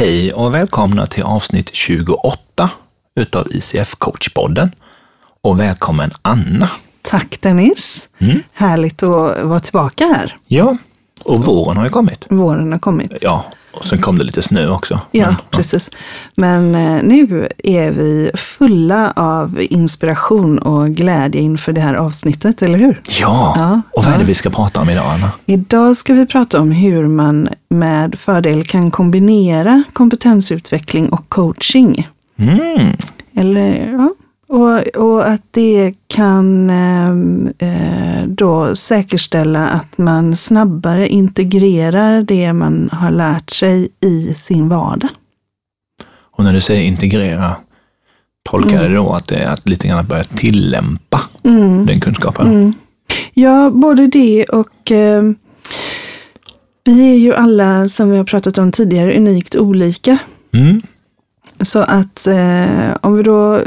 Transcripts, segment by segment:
Hej och välkomna till avsnitt 28 utav ICF Coachpodden. Och välkommen Anna. Tack Dennis. Mm. Härligt att vara tillbaka här. Ja, och våren har ju kommit. Våren har kommit. Ja, och sen kom det lite snö också. Ja, Men, precis. Men eh, nu är vi fulla av inspiration och glädje inför det här avsnittet, eller hur? Ja, Ja, och vad är det vi ska prata om idag Anna? Idag ska vi prata om hur man med fördel kan kombinera kompetensutveckling och coaching. Mm. Eller, ja. Och, och att det kan ehm, eh, då säkerställa att man snabbare integrerar det man har lärt sig i sin vardag. Och när du säger integrera, tolkar jag det då att det är att lite grann börja tillämpa Mm. den kunskapen? Mm. Ja, både det och eh, vi är ju alla, som vi har pratat om tidigare, unikt olika. Mm. Så att eh, om vi då,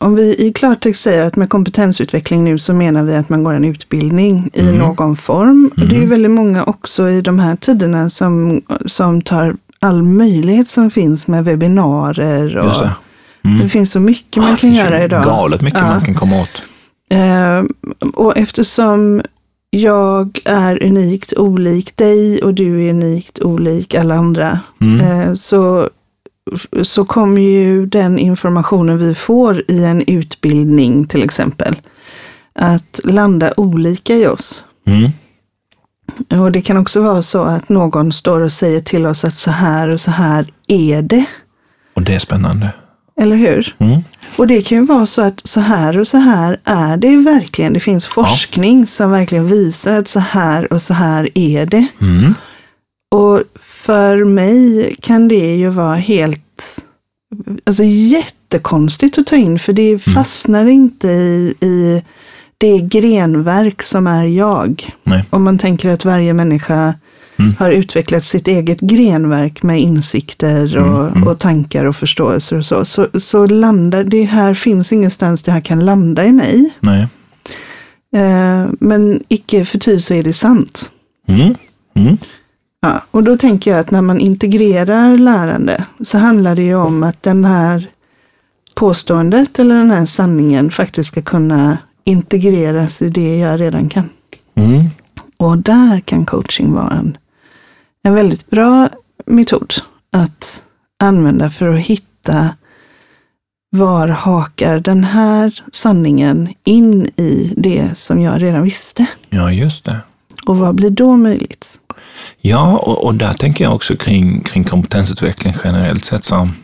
om vi i klartext säger att med kompetensutveckling nu så menar vi att man går en utbildning i Mm. någon form. Och det är ju Mm. väldigt många också i de här tiderna som, som tar all möjlighet som finns med webbinarier. Och det. det Mm. finns så mycket man Det kan finns göra idag. Galet mycket Ja. man kan komma åt. Eh, och eftersom jag är unikt olik dig och du är unikt olik alla andra, Mm. eh, så, så kommer ju den informationen vi får i en utbildning till exempel, att landa olika i oss. Mm. Och det kan också vara så att någon står och säger till oss att så här och så här är det. Och det är spännande. Eller hur? Mm. Och det kan ju vara så att så här och så här är det verkligen. Det finns forskning som verkligen visar att så här och så här är det. Mm. Och för mig kan det ju vara helt, alltså jättekonstigt att ta in. För det fastnar inte i, i det grenverk som är jag. Nej. Om man tänker att varje människa Mm. har utvecklat sitt eget grenverk med insikter och, Mm, mm. och tankar och förståelser och så, så, så landar det här, finns ingenstans det här kan landa i mig. Nej. Eh, men icke förty så är det sant. Mm. Ja, och då tänker jag att när man integrerar lärande så handlar det ju om att den här påståendet eller den här sanningen faktiskt ska kunna integreras i det jag redan kan. Mm. Och där kan coaching vara en, en väldigt bra metod att använda för att hitta var hakar den här sanningen in i det som jag redan visste? Ja, just det. Och vad blir då möjligt? Ja, och, och där tänker jag också kring, kring kompetensutveckling generellt sett som,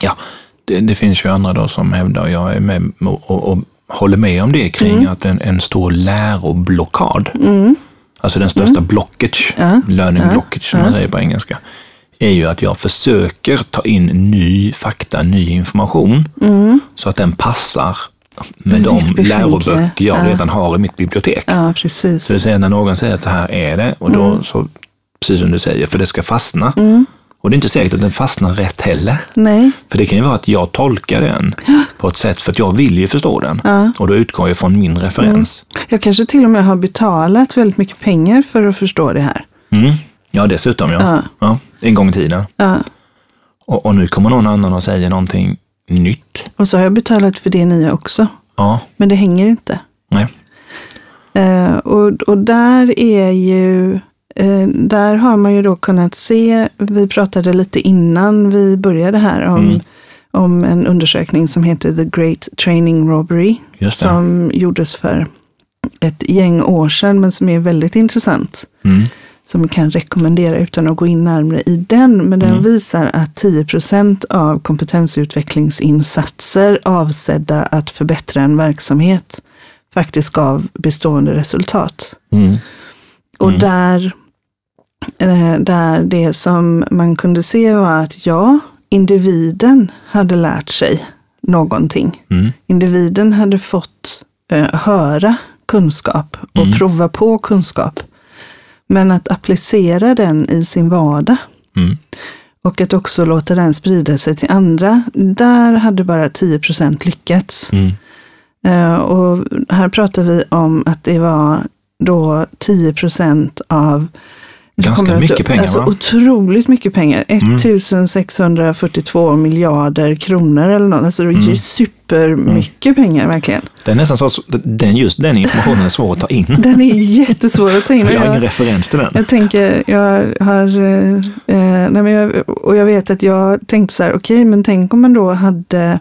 ja, det, det finns ju andra då som hävdar, och jag är med och, och, och håller med om det, kring att en, en stor läroblockad, Mm. alltså den största blockage, Ja, learning blockage som man säger på engelska, är ju att jag försöker ta in ny fakta, ny information, Mm. så att den passar med de läroböcker jag ja. redan har i mitt bibliotek. Ja, precis. Så det säger när någon säger att så här är det, och då så, precis som du säger, för det ska fastna. Mm. Och det är inte säkert att den fastnar rätt heller. Nej, För det kan ju vara att jag tolkar den på ett sätt, för att jag vill ju förstå den. Ja. Och då utgår jag från min referens. jag kanske till och med har betalat väldigt mycket pengar för att förstå det här. Mm. Ja, dessutom ja. Ja. En gång i tiden. Och, och nu kommer någon annan och säger någonting nytt. Och så har jag betalat för det nya också. Ja, Men det hänger inte. nej. Eh, och, och där är ju, eh, där har man ju då kunnat se, vi pratade lite innan vi började här om, Mm. om en undersökning som heter The Great Training Robbery. Som gjordes för ett gäng år sedan, men som är väldigt intressant. Mm. Som vi kan rekommendera utan att gå in närmare i den. Men den visar att 10% av kompetensutvecklingsinsatser avsedda att förbättra en verksamhet faktiskt gav bestående resultat. Mm. Och där, eh, där det som man kunde se var att ja, individen hade lärt sig någonting. Mm. Individen hade fått eh, höra kunskap och Mm. prova på kunskap. Men att applicera den i sin vardag Mm. och att också låta den sprida sig till andra, där hade bara 10% lyckats. Mm. Eh, och här pratar vi om att det var då 10% av Det Ganska mycket att- pengar, Alltså va? Mm. otroligt mycket pengar. 1642 miljarder kronor eller något. Alltså det är Mm. ju supermycket pengar verkligen. Det är nästan så att den, just den informationen är svår att ta in. Den är jättesvår att ta in. Jag har ingen referens till den. Jag tänker, jag har, eh, eh, nej men jag, och jag vet att jag tänkte så här, okej, men tänk om man då hade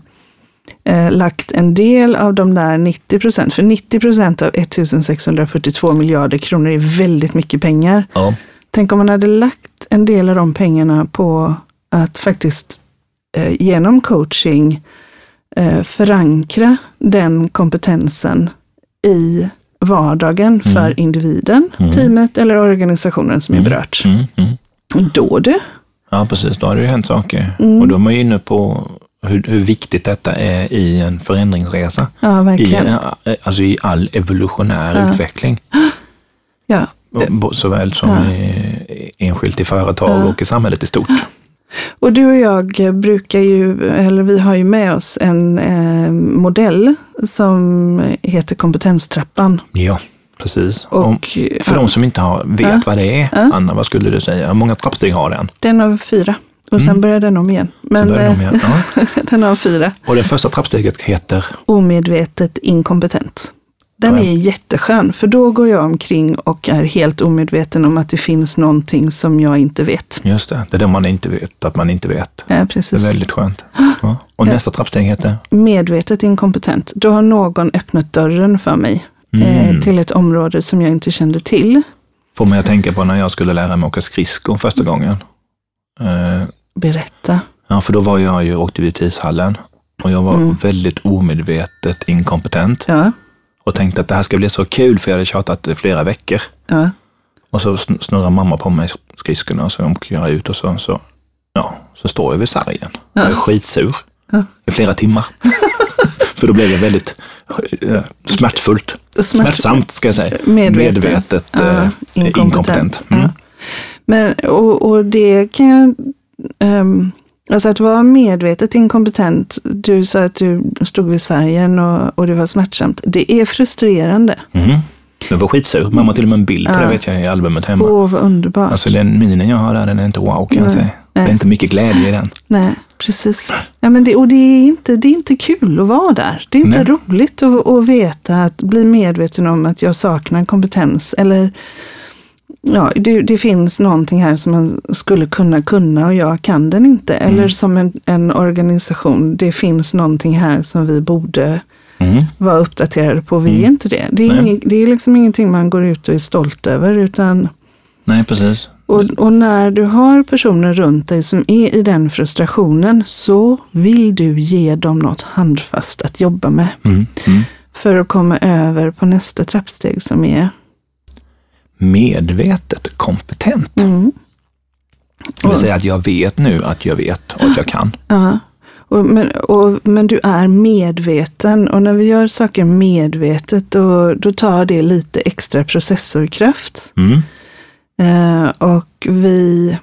eh, lagt en del av de där 90 procent, för 90 procent av 1642 miljarder kronor är väldigt mycket pengar. Ja. Tänk om man hade lagt en del av de pengarna på att faktiskt eh, genom coaching eh, förankra den kompetensen i vardagen för individen, Mm. teamet eller organisationen som är berört. Mm, mm. Då du. Ja, precis. Då har det ju hänt saker. Mm. Och då är man ju inne på hur, hur viktigt detta är i en förändringsresa. Ja, I, verkligen. en- alltså i all evolutionär Ja. utveckling. Ja. Såväl som Ja. i, enskilt i företag Ja. och i samhället i stort. Och du och jag brukar ju, eller vi har ju med oss en eh, modell som heter kompetenstrappan. Ja, precis. Om, Och eh, för de som inte har, vet Ja. vad det är, Ja. Anna, vad skulle du säga? Hur många trappsteg har den? den har fyra. Och sen Mm. börjar den om igen. Men Så börjar de eh, igen. Ja. den har fyra. Och det första trappsteget heter, Omedvetet inkompetent. Den är jätteskön, för då går jag omkring och är helt omedveten om att det finns någonting som jag inte vet. just det, det är det man inte vet att man inte vet. Ja, Det är precis. väldigt skönt. Ja. Och nästa trappsteg heter? Medvetet inkompetent. Då har någon öppnat dörren för mig Mm. eh, till ett område som jag inte kände till. Får mig att tänka på när jag skulle lära mig åka skridskor första gången. Eh, Berätta. Ja, för då var jag ju åkte vid ishallen och jag var Mm. väldigt omedvetet inkompetent Ja, och tänkte att det här ska bli så kul för jag hade tjatat i flera veckor. ja. Och så sn- snurrar mamma på mig skridskorna och så åker jag ut och så, så, ja, så står jag vid sargen. Jag är skitsur Ja. i flera timmar. för då blev det väldigt smärtfullt. Smärt- Smärtsamt ska jag säga. Medveten. Medvetet Ja, eh, inkompetent. inkompetent. Mm. Ja. Men, och, och det kan jag... ehm, alltså att vara medvetet inkompetent, du sa att du stod vid sargen och, och det var smärtsamt. Det är frustrerande. Mm. Jag var skitsur. Mamma har till och med en bild på Ja. det vet jag i albumet hemma. Åh, vad underbart. Alltså den minen jag har där, den är inte wow kan jag Nej. säga. Det är inte mycket glädje i den. Nej, precis. Ja, men det, och det är, inte, det är inte kul att vara där. Det är inte Nej. roligt att, att veta, att bli medveten om att jag saknar kompetens. Eller ja, det, det finns någonting här som man skulle kunna kunna och jag kan den inte. Mm. Eller som en, en organisation, det finns någonting här som vi borde Mm. vara uppdaterade på. Vi är Mm. inte det. Det är, inget, det är liksom ingenting man går ut och är stolt över. utan Nej, precis. och, och när du har personer runt dig som är i den frustrationen så vill du ge dem något handfast att jobba med. Mm. Mm. För att komma över på nästa trappsteg som är Medvetet kompetent. mm, Det vill säga att jag vet nu att jag vet och att jag kan. ja. och, men, och, men du är medveten och när vi gör saker medvetet då, då tar det lite extra processorkraft. Mm. Eh, och vi,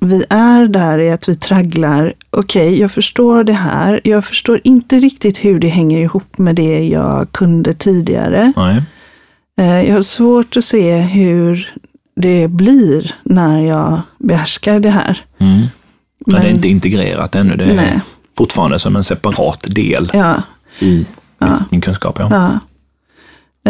vi är där i att vi tragglar, okej, jag förstår det här, jag förstår inte riktigt hur det hänger ihop med det jag kunde tidigare. Nej. Eh, jag har svårt att se hur det blir när jag behärskar det här. Mm. Men, det är inte integrerat ännu. Det är Nej. fortfarande som en separat del Ja, i Ja. min kunskap. Ja. ja.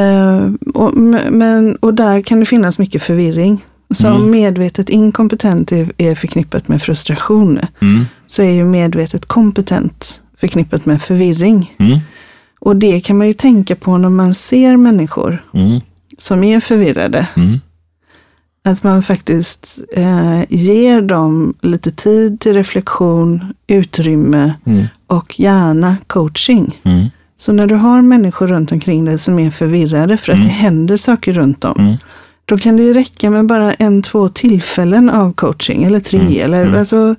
Eh, och, men, och där kan det finnas mycket förvirring. Så Mm. medvetet inkompetent är, är förknippat med frustration, Mm. så är ju medvetet kompetent förknippat med förvirring. Mm. Och det kan man ju tänka på när man ser människor Mm. som är förvirrade. Mm. Att man faktiskt eh, ger dem lite tid till reflektion, utrymme Mm. och gärna coaching. Mm. Så när du har människor runt omkring dig som är förvirrade för att Mm. det händer saker runt dem, Mm. då kan det räcka med bara en, två tillfällen av coaching, eller tre, Mm. eller Mm. alltså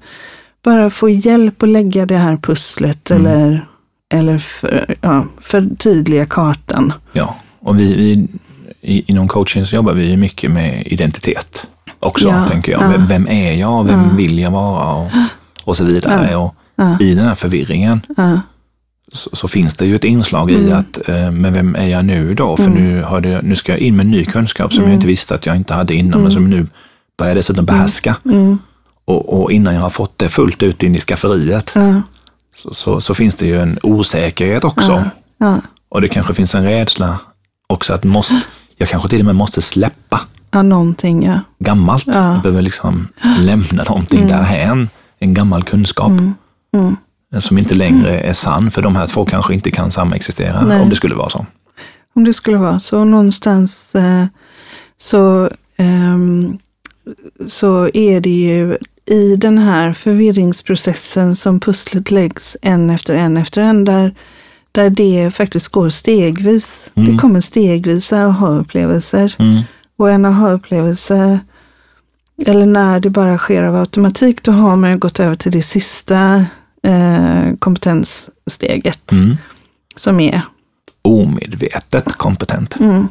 bara få hjälp att lägga det här pusslet, Mm. eller, eller för, ja, förtydliga kartan. Ja, och vi, vi i, inom coaching så jobbar vi ju mycket med identitet också, Ja, tänker jag. ja. Vem, är jag? Vem Ja. vill jag vara? Och, och så vidare. Och I den här förvirringen så, så finns det ju ett inslag i Mm. att, eh, men vem är jag nu då? För Mm. nu, har det, nu ska jag in med ny kunskap som Mm. jag inte visste att jag inte hade innan, men Mm. som nu bör jag dessutom behärska. Mm. Och, och innan jag har fått det fullt ut in i skafferiet. Så, så, så finns det ju en osäkerhet också. Ja. Ja. Och det kanske finns en rädsla också att måste, jag kanske till och med måste släppa ja, någonting ja. gammalt. Ja. Jag behöver liksom lämna någonting Mm. därhän, en gammal kunskap Mm. som inte längre är sann, för de här två kanske inte kan samexistera Nej. om det skulle vara så. Om det skulle vara så någonstans eh, så, ehm, så är det ju i den här förvirringsprocessen som pusslet läggs en efter en efter en, där, där det faktiskt går stegvis. Mm. Det kommer stegvisa aha-upplevelser. Mm. Och en aha-upplevelse, eller när det bara sker av automatik, då har man gått över till det sista eh, kompetenssteget Mm. som är Omedvetet kompetent. Mm.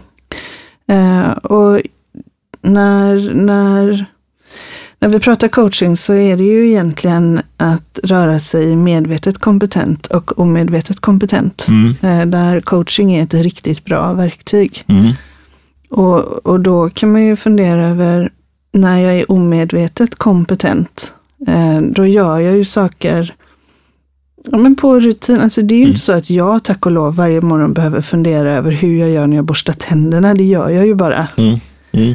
Eh, och när, när, när vi pratar coaching så är det ju egentligen att röra sig medvetet kompetent och omedvetet kompetent. Mm. Eh, där coaching är ett riktigt bra verktyg. Mm. Och, och då kan man ju fundera över när jag är omedvetet kompetent, eh, då gör jag ju saker ja, men på rutin. Alltså det är ju Mm. inte så att jag, tack och lov, varje morgon behöver fundera över hur jag gör när jag borstar tänderna. Det gör jag ju bara. Mm. Mm.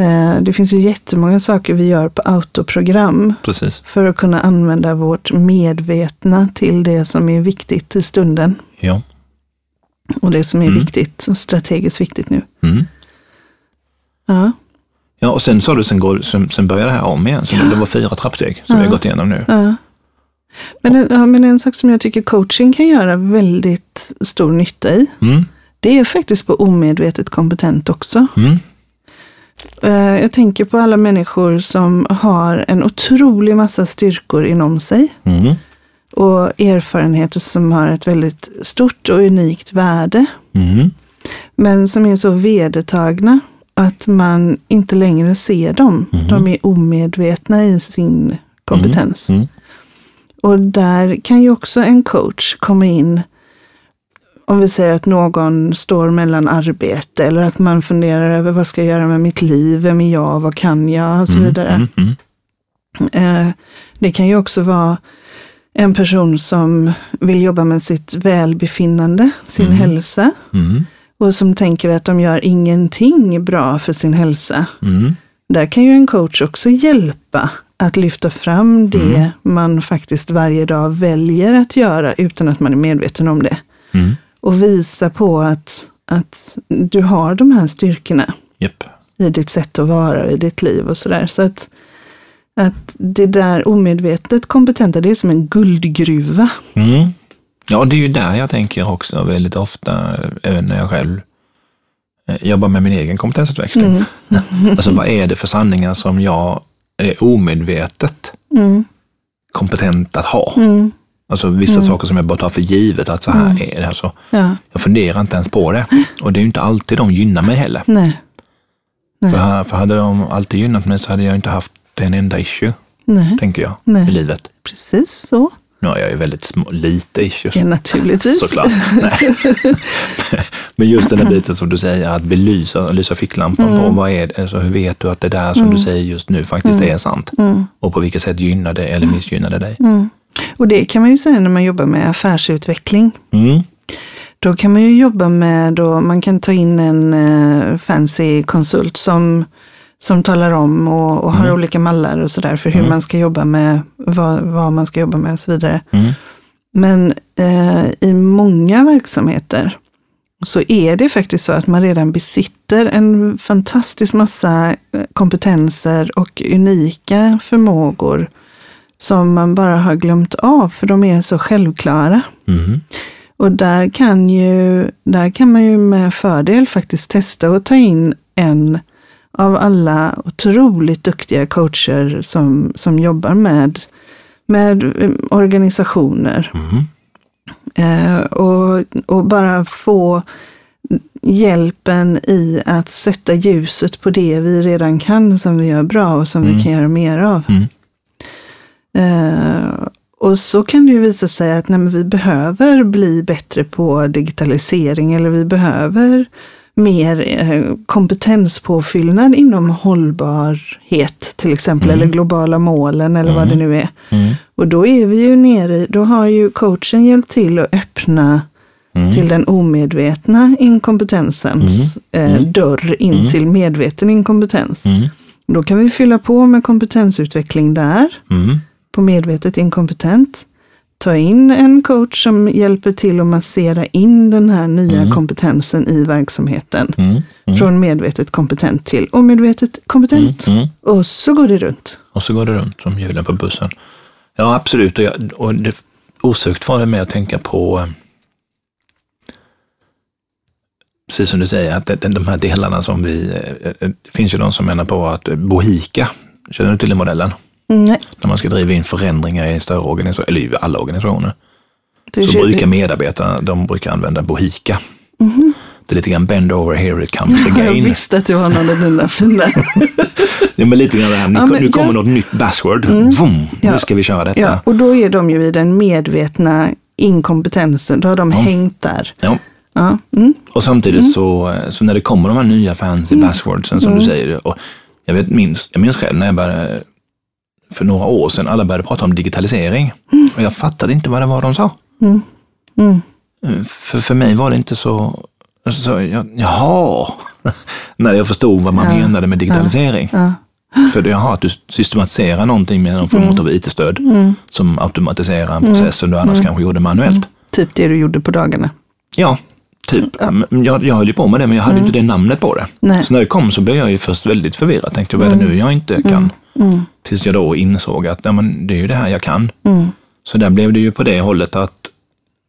Eh, det finns ju jättemånga saker vi gör på autoprogram Precis. för att kunna använda vårt medvetna till det som är viktigt i stunden. Ja. Och det som är Mm. viktigt, strategiskt viktigt nu. Mm. Ja. Ja, och sen sa du, sen, går, sen, sen börjar det här om igen. Så det var fyra trappsteg som vi har gått igenom nu. Ja. Men, en, ja, men en sak som jag tycker coaching kan göra väldigt stor nytta i, Mm. det är faktiskt på omedvetet kompetent också. Mm. Eh, Jag tänker på alla människor som har en otrolig massa styrkor inom sig Mm. och erfarenheter som har ett väldigt stort och unikt värde, Mm. men som är så vedertagna att man inte längre ser dem. Mhm. De är omedvetna i sin kompetens. Mm. Och där kan ju också en coach komma in. Om vi säger att någon står mellan arbete eller att man funderar över vad ska jag göra med mitt liv, vem är jag, vad kan jag och så vidare. Mm. Mm. Eh, Det kan ju också vara en person som vill jobba med sitt välbefinnande, sin Mm. hälsa Mm. och som tänker att de gör ingenting bra för sin hälsa. Mm. Där kan ju en coach också hjälpa att lyfta fram det Mm. man faktiskt varje dag väljer att göra utan att man är medveten om det. Och visa på att, att du har de här styrkorna Japp. i ditt sätt att vara, i ditt liv och sådär. Så att, att det där omedvetet kompetenta, det är som en guldgruva. Mm. Ja, det är ju där jag tänker också väldigt ofta, även när jag själv eh, jobbar med min egen kompetensutveckling. Mm. Alltså vad är det för sanningar som jag är omedvetet Mm. kompetent att ha? Mm. Alltså vissa saker som jag bara tar för givet att så här är det. Alltså, Ja, jag funderar inte ens på det. Och det är ju inte alltid de gynnar mig heller. nej, Nej. För, för hade de alltid gynnat mig så hade jag inte haft en enda issue, nej, tänker jag, Nej. i livet. precis så. Nu har jag ju väldigt små, lite issues. Ja, naturligtvis. Såklart. Nej. Men just den där biten som du säger, att belysa, lysa ficklampan Mm. på vad är det, alltså hur vet du att det där som du säger just nu faktiskt är sant? Mm. Och på vilket sätt gynnar det eller missgynnar det dig? Mm. Och det kan man ju säga när man jobbar med affärsutveckling. Mm. Då kan man ju jobba med, då man kan ta in en eh, fancy konsult som, som talar om och, och har Mm. olika mallar och sådär för hur Mm. man ska jobba med, vad, vad man ska jobba med och så vidare. Mm. Men eh, i många verksamheter så är det faktiskt så att man redan besitter en fantastisk massa eh, kompetenser och unika förmågor som man bara har glömt av, för de är så självklara. Mm. Och där kan, ju, där kan man ju med fördel faktiskt testa att ta in en av alla otroligt duktiga coacher som, som jobbar med, med eh, organisationer. Mm. Eh, och, och bara få hjälpen i att sätta ljuset på det vi redan kan, som vi gör bra och som Mm. vi kan göra mer av. Mm. Eh, och så kan det ju visa sig att nej, vi behöver bli bättre på digitalisering eller vi behöver mer eh, kompetenspåfyllnad inom hållbarhet till exempel, Mm. eller globala målen eller vad det nu är. Mm. Och då är vi ju nere i, då har ju coachen hjälpt till att öppna Mm. till den omedvetna inkompetensens Eh, dörr in Mm. till medveten inkompetens. Mm. Då kan vi fylla på med kompetensutveckling där, Mm. På medvetet inkompetent. Ta in en coach som hjälper till att massera in den här nya Mm. kompetensen i verksamheten. Mm. Mm. Från medvetet kompetent till omedvetet kompetent. Mm. Och så går det runt. Och så går det runt som hjulen på bussen. Ja, absolut. Och, jag, och det osökt var jag med att tänka på, eh, precis som du säger, att de här delarna som vi, eh, eh, det finns ju de som menar på att Bohika, känner du till den modellen? Nej, När man ska driva in förändringar i större organisationer, eller i alla organisationer, så brukar medarbetarna, de brukar använda Bohika. Mhm. Det är lite grann bend over here it comes Jag again. visste att det var någon av dina fina. Är men lite grann det här, nu, Ja, men nu kommer jag- något nytt buzzword. Vroom, Ja. Nu ska vi köra detta. Ja, och då är de ju i den medvetna inkompetensen. Då har de Ja. hängt där. Ja. Ja. Mm. Och samtidigt så, så när det kommer de här nya fancy buzzwordsen som du säger, och jag, vet, minns, jag minns själv när jag började, för några år sedan, alla började prata om digitalisering. Och jag fattade inte vad det var de sa. Mm. Mm. Eh, För, för mig var det inte så, så jag, jaha, när jag förstod vad man Ja. menade med digitalisering. Ja. För det jaha, att du systematiserar någonting med någon form av IT-stöd Mm. som automatiserar en process som du annars kanske gjorde manuellt. Typ det du gjorde på dagarna. Ja, typ. Men Jag, jag höll ju på med det, men jag hade inte det namnet på det. Nej. Så när det kom så blev jag ju först väldigt förvirrad. Tänkte, vad är det nu jag inte kan? Mm. Tills jag då insåg att ja, men det är ju det här jag kan. Mm. Så där blev det ju på det hållet att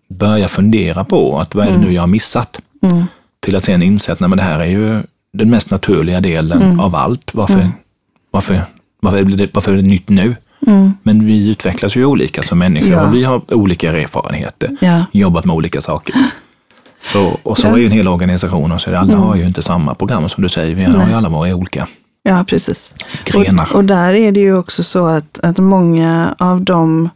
börja fundera på att vad är det nu jag har missat? Mm. Till att sen inse att nej, men det här är ju den mest naturliga delen Mm. av allt. Varför, varför, varför, det, varför är det nytt nu? Mm. Men vi utvecklas ju olika som människor Ja. och vi har olika erfarenheter Ja. jobbat med olika saker. Så, och så Ja. är ju en hel organisation och så alla har ju inte samma program som du säger, vi har ju alla våra olika ja, precis. Och, och där är det ju också så att, att många av de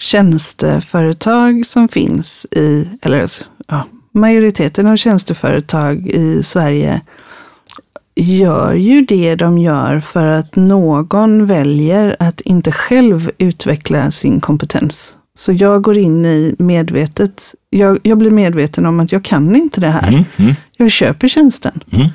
tjänsteföretag som finns i, eller ja, majoriteten av tjänsteföretag i Sverige gör ju det de gör för att någon väljer att inte själv utveckla sin kompetens. Så jag går in i medvetet, jag, jag blir medveten om att jag kan inte det här. Mm, mm, Jag köper tjänsten. mm.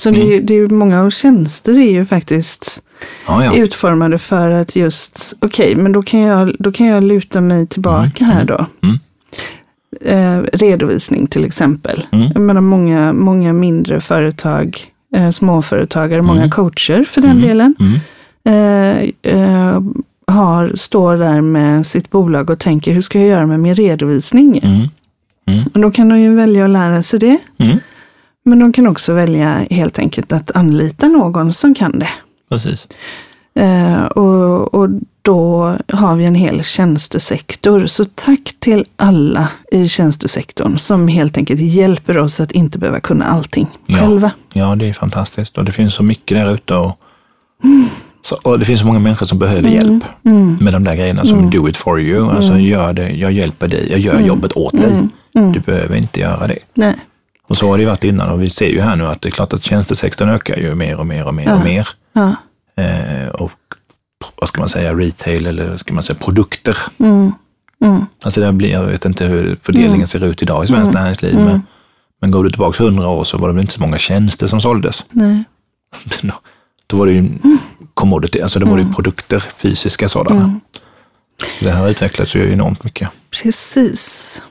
Så det, är- det är, många tjänster är ju faktiskt Ja, ja. utformade för att just, okej, men då kan, jag, då kan jag luta mig tillbaka här då. mm. Eh, redovisning till exempel. Mm. Jag menar många, många mindre företag, eh, småföretagare, många coacher för den Mm. delen, Mm. eh, eh, har, står där med sitt bolag och tänker, hur ska jag göra med min redovisning? Mm. Och då kan de ju välja att lära sig det. Mm. Men de kan också välja helt enkelt att anlita någon som kan det. Precis. Eh, och, och då har vi en hel tjänstesektor. Så tack till alla i tjänstesektorn som helt enkelt hjälper oss att inte behöva kunna allting Ja. själva. Ja, det är fantastiskt och det finns så mycket där ute. Och, så, och det finns så många människor som behöver hjälp Mm. med de där grejerna som do it for you. Alltså gör det, jag hjälper dig, jag gör jobbet åt dig. Mm. Du behöver inte göra det. Nej. Och så har det ju varit innan och vi ser ju här nu att det är klart att tjänstesektorn ökar ju mer och mer och mer och mer. Ja. Eh, och vad ska man säga, retail eller ska man säga produkter. Mm. Mm. Alltså det blir, jag vet inte hur fördelningen ser ut idag i svenskt näringsliv. Men, men går du tillbaka hundra år så var det väl inte så många tjänster som såldes. Nej. Då- var det ju commodity, alltså det var ju produkter, fysiska sådana. Så Det har utvecklats ju enormt mycket. Precis.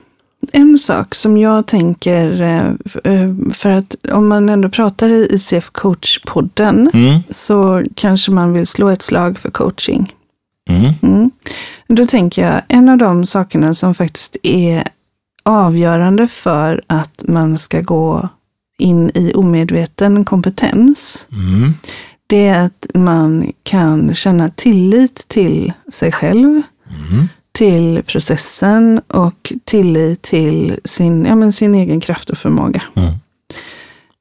En sak som jag tänker, eh, eh, för att om man ändå pratar i ICF Coach-podden Mm, så kanske man vill slå ett slag för coaching. mm, Mm. Då tänker jag, en av de sakerna som faktiskt är avgörande för att man ska gå in i omedveten kompetens, mm, det är att man kan känna tillit till sig själv, mm, till processen och tillit till sin, ja, men sin egen kraft och förmåga. mm.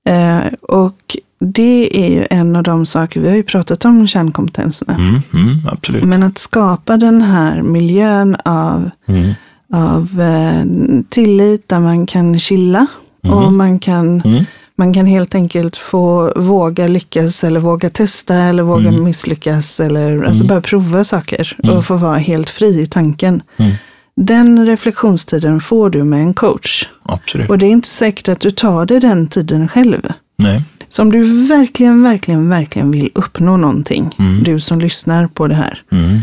Eh, och det är ju en av de saker, vi har ju pratat om kärnkompetenserna, Mm, mm, men att skapa den här miljön av Mm, av eh, tillit där man kan chilla och man kan mm, Man kan helt enkelt få våga lyckas eller våga testa eller våga Mm. misslyckas eller alltså bara prova saker Mm. och få vara helt fri i tanken. Mm. Den reflektionstiden får du med en coach. Absolut. Och det är inte säkert att du tar dig den tiden själv. Nej. Så om du verkligen, verkligen, verkligen vill uppnå någonting, Mm. du som lyssnar på det här, Mm.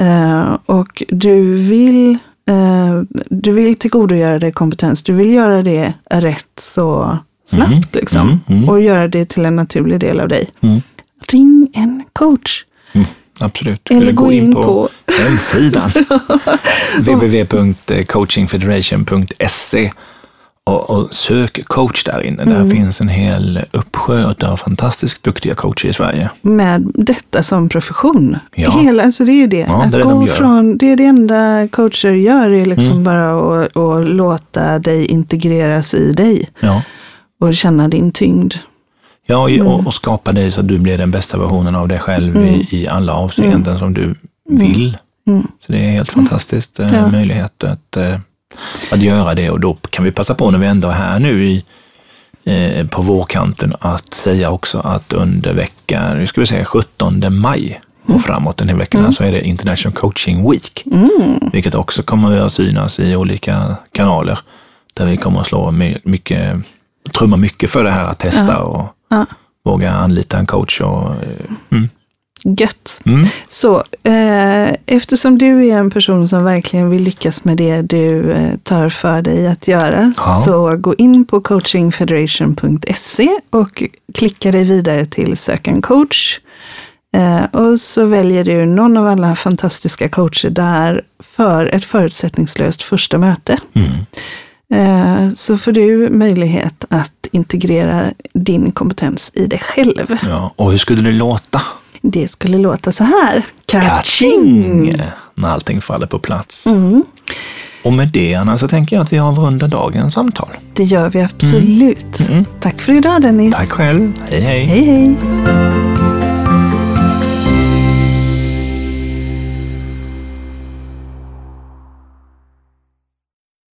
eh, och du vill, eh, du vill tillgodogöra dig kompetens, du vill göra det rätt så snabbt Mm. liksom, Mm. Mm. och göra det till en naturlig del av dig. Ring en coach. Absolut. Eller gå in på, hemsidan www.coachingfederation.se och, och sök coach där inne. Där Mm. finns en hel uppsjö av fantastiskt duktiga coacher i Sverige. med detta som profession. Ja. Hela, alltså det är ju det. Ja, att det är gå de från, det är det enda coacher gör, är liksom Mm. bara att, att låta dig integreras i dig Ja. Och känna din tyngd. Ja, och, Mm. och, och skapa dig så att du blir den bästa versionen av dig själv Mm. i, i alla avseenden som du vill. Mm. Så det är helt fantastiskt eh, Ja. möjlighet att, eh, att göra det och då kan vi passa på när vi ändå är här nu i, eh, på vårkanten att säga också att under veckan, nu ska vi säga 17 maj och framåt den här veckan så är det International Coaching Week. Mm. Vilket också kommer att synas i olika kanaler där vi kommer att slå my- mycket, trumma mycket för det här att testa och våga anlita en coach. Och, eh, mm. Gött. Mm. Så eh, eftersom du är en person som verkligen vill lyckas med det du eh, tar för dig att göra, Ja. så gå in på coachingfederation.se och klicka dig vidare till sök en coach. Eh, och så väljer du någon av alla fantastiska coacher där för ett förutsättningslöst första möte. Mm. Eh, så får du möjlighet att integrera din kompetens i dig själv. Ja, och hur skulle det låta? Det skulle låta så här. Catching! När allting faller på plats. Mm, Och med det, Anna, så tänker jag att vi avrundar dagens samtal. det gör vi absolut. Mm. Tack för idag Dennis. Tack själv. Hej, hej. Hej hej.